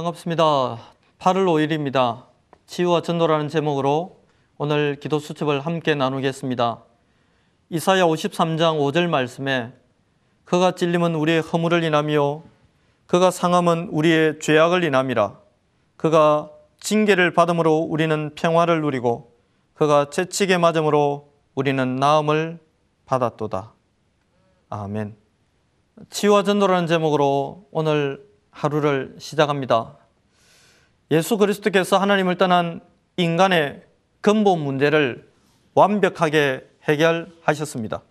반갑습니다. 8월 5일입니다. 치유와 전도라는 제목으로 오늘 기도 수첩을 함께 나누겠습니다. 이사야 53장 5절 말씀에 그가 찔림은 우리의 허물을 인하며 그가 상함은 우리의 죄악을 인함이라 그가 징계를 받음으로 우리는 평화를 누리고 그가 채찍에 맞음으로 우리는 나음을 받았도다. 아멘. 치유와 전도라는 제목으로 오늘 하루를 시작합니다. 예수 그리스도께서 하나님을 떠난 인간의 근본 문제를 완벽하게 해결하셨습니다.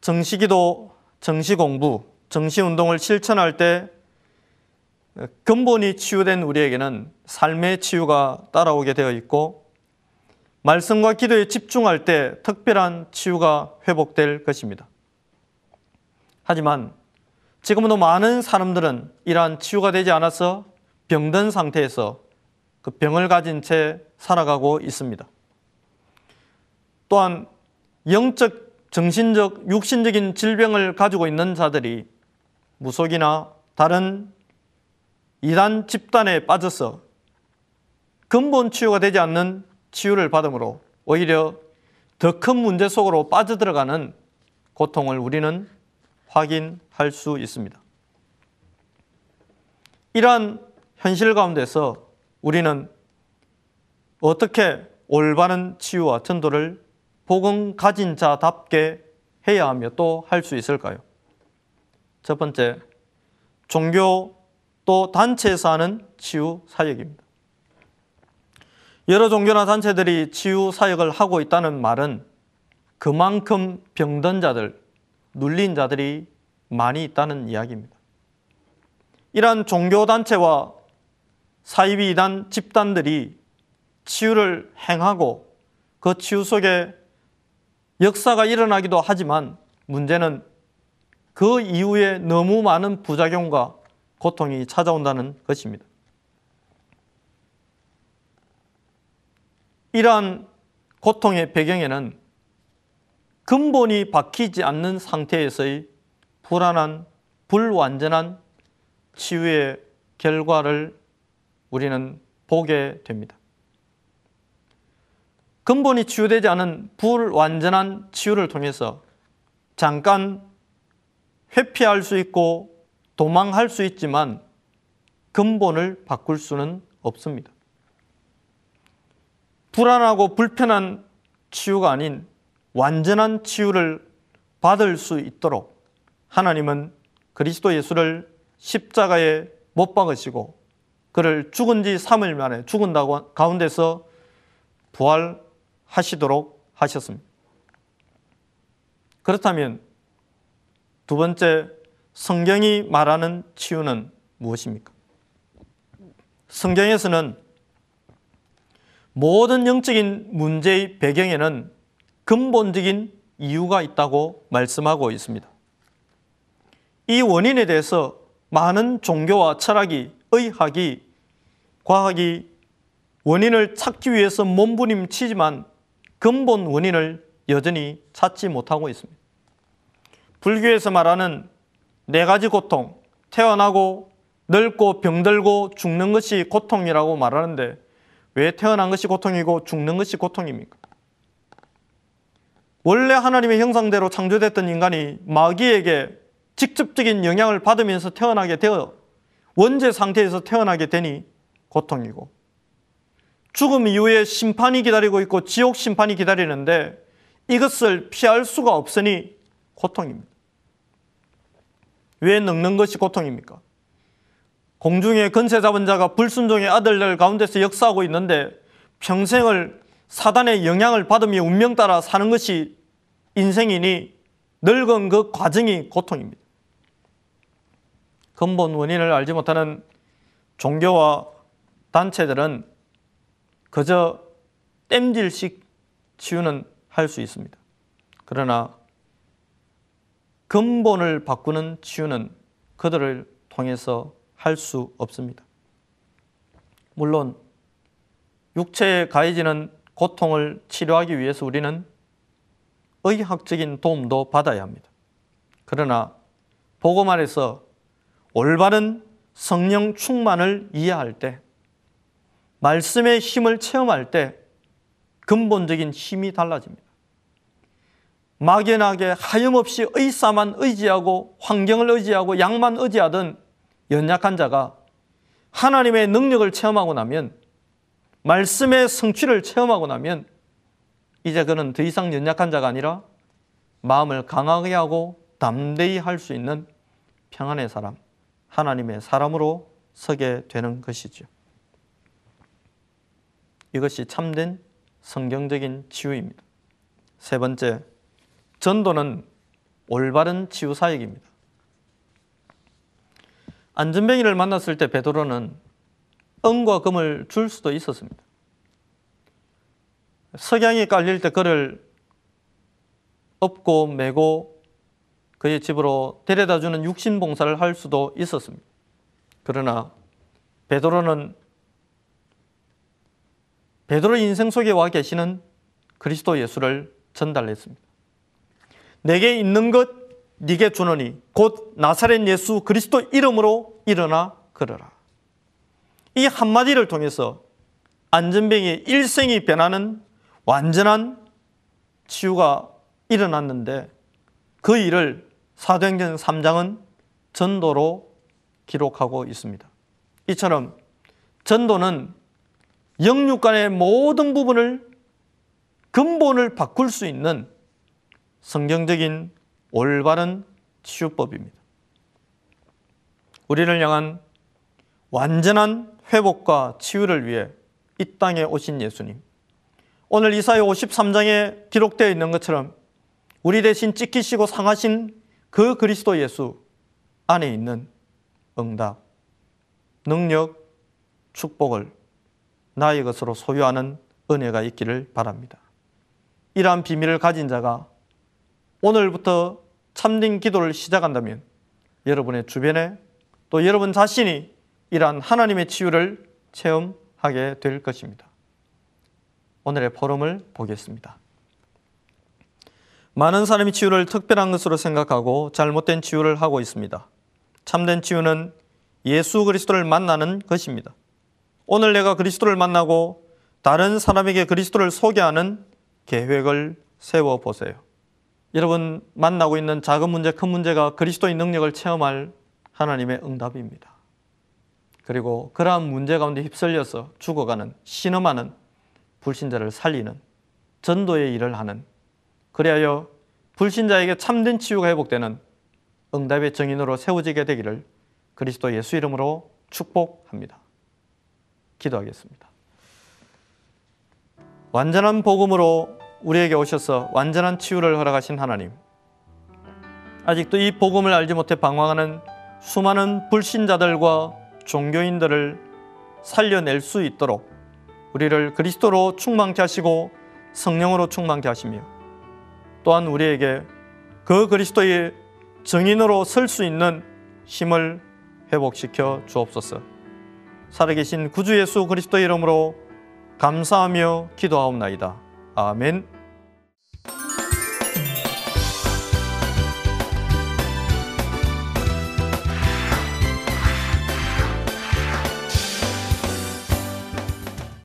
정시기도, 정시공부, 정시운동을 실천할 때 근본이 치유된 우리에게는 삶의 치유가 따라오게 되어 있고 말씀과 기도에 집중할 때 특별한 치유가 회복될 것입니다. 하지만 지금도 많은 사람들은 이러한 치유가 되지 않아서 병든 상태에서 그 병을 가진 채 살아가고 있습니다. 또한 영적, 정신적, 육신적인 질병을 가지고 있는 자들이 무속이나 다른 이단 집단에 빠져서 근본 치유가 되지 않는 치유를 받음으로 오히려 더 큰 문제 속으로 빠져들어가는 고통을 우리는 확인할 수 있습니다. 이러한 현실 가운데서 우리는 어떻게 올바른 치유와 전도를 복음 가진 자답게 해야 하며 또 할 수 있을까요? 첫 번째, 종교 또 단체에서 하는 치유 사역입니다. 여러 종교나 단체들이 치유 사역을 하고 있다는 말은 그만큼 병든 자들, 눌린 자들이 많이 있다는 이야기입니다. 이러한 종교단체와 사이비 이단 집단들이 치유를 행하고 그 치유 속에 역사가 일어나기도 하지만 문제는 그 이후에 너무 많은 부작용과 고통이 찾아온다는 것입니다. 이러한 고통의 배경에는 근본이 박히지 않는 상태에서의 불안한, 불완전한 치유의 결과를 우리는 보게 됩니다. 근본이 치유되지 않은 불완전한 치유를 통해서 잠깐 회피할 수 있고 도망할 수 있지만 근본을 바꿀 수는 없습니다. 불안하고 불편한 치유가 아닌 완전한 치유를 받을 수 있도록 하나님은 그리스도 예수를 십자가에 못 박으시고 그를 죽은 지 3일 만에 죽은 가운데서 부활하시도록 하셨습니다. 그렇다면 두 번째 성경이 말하는 치유는 무엇입니까? 성경에서는 모든 영적인 문제의 배경에는 근본적인 이유가 있다고 말씀하고 있습니다. 이 원인에 대해서 많은 종교와 철학이, 의학이, 과학이 원인을 찾기 위해서 몸부림치지만 근본 원인을 여전히 찾지 못하고 있습니다. 불교에서 말하는 네 가지 고통, 태어나고 늙고 병들고 죽는 것이 고통이라고 말하는데 왜 태어난 것이 고통이고 죽는 것이 고통입니까? 원래 하나님의 형상대로 창조됐던 인간이 마귀에게 직접적인 영향을 받으면서 태어나게 되어 원죄 상태에서 태어나게 되니 고통이고 죽음 이후에 심판이 기다리고 있고 지옥 심판이 기다리는데 이것을 피할 수가 없으니 고통입니다. 왜 늙는 것이 고통입니까? 공중에 건세 잡은 자가 불순종의 아들들 가운데서 역사하고 있는데 평생을 사단의 영향을 받으며 운명 따라 사는 것이 인생이니 늙은 그 과정이 고통입니다. 근본 원인을 알지 못하는 종교와 단체들은 그저 땜질식 치유는 할 수 있습니다. 그러나 근본을 바꾸는 치유는 그들을 통해서 할 수 없습니다. 물론 육체에 가해지는 고통을 치료하기 위해서 우리는 의학적인 도움도 받아야 합니다. 그러나 복음 안에서 올바른 성령 충만을 이해할 때, 말씀의 힘을 체험할 때 근본적인 힘이 달라집니다. 막연하게 하염없이 의사만 의지하고 환경을 의지하고 양만 의지하던 연약한 자가 하나님의 능력을 체험하고 나면 말씀의 성취를 체험하고 나면 이제 그는 더 이상 연약한 자가 아니라 마음을 강하게 하고 담대히 할 수 있는 평안의 사람, 하나님의 사람으로 서게 되는 것이죠. 이것이 참된 성경적인 치유입니다. 세 번째, 전도는 올바른 치유 사역입니다. 안전뱅이를 만났을 때 베드로는 은과 금을 줄 수도 있었습니다. 석양이 깔릴 때 그를 업고 메고 그의 집으로 데려다 주는 육신 봉사를 할 수도 있었습니다. 그러나 베드로는 베드로 인생 속에 와 계시는 그리스도 예수를 전달했습니다. 내게 있는 것 네게 주노니 곧 나사렛 예수 그리스도 이름으로 일어나 걸어라. 이 한마디를 통해서 안전병의 일생이 변하는 완전한 치유가 일어났는데 그 일을 사도행전 3장은 전도로 기록하고 있습니다. 이처럼 전도는 영육 간의 모든 부분을 근본을 바꿀 수 있는 성경적인 올바른 치유법입니다. 우리를 향한 완전한 회복과 치유를 위해 이 땅에 오신 예수님. 오늘 이사야 53장에 기록되어 있는 것처럼 우리 대신 찍히시고 상하신 그 그리스도 예수 안에 있는 응답, 능력, 축복을 나의 것으로 소유하는 은혜가 있기를 바랍니다. 이러한 비밀을 가진 자가 오늘부터 참된 기도를 시작한다면 여러분의 주변에 또 여러분 자신이 이러한 하나님의 치유를 체험하게 될 것입니다. 오늘의 포럼을 보겠습니다. 많은 사람이 치유를 특별한 것으로 생각하고 잘못된 치유를 하고 있습니다. 참된 치유는 예수 그리스도를 만나는 것입니다. 오늘 내가 그리스도를 만나고 다른 사람에게 그리스도를 소개하는 계획을 세워 보세요. 여러분 만나고 있는 작은 문제, 큰 문제가 그리스도의 능력을 체험할 하나님의 응답입니다. 그리고 그러한 문제 가운데 휩쓸려서 죽어가는 신음하는 불신자를 살리는 전도의 일을 하는 그리하여 불신자에게 참된 치유가 회복되는 응답의 정인으로 세워지게 되기를 그리스도 예수 이름으로 축복합니다. 기도하겠습니다. 완전한 복음으로 우리에게 오셔서 완전한 치유를 허락하신 하나님. 아직도 이 복음을 알지 못해 방황하는 수많은 불신자들과 종교인들을 살려낼 수 있도록 우리를 그리스도로 충만케 하시고 성령으로 충만케 하시며 또한 우리에게 그 그리스도의 증인으로 설 수 있는 힘을 회복시켜 주옵소서. 살아계신 구주 예수 그리스도 이름으로 감사하며 기도하옵나이다. 아멘.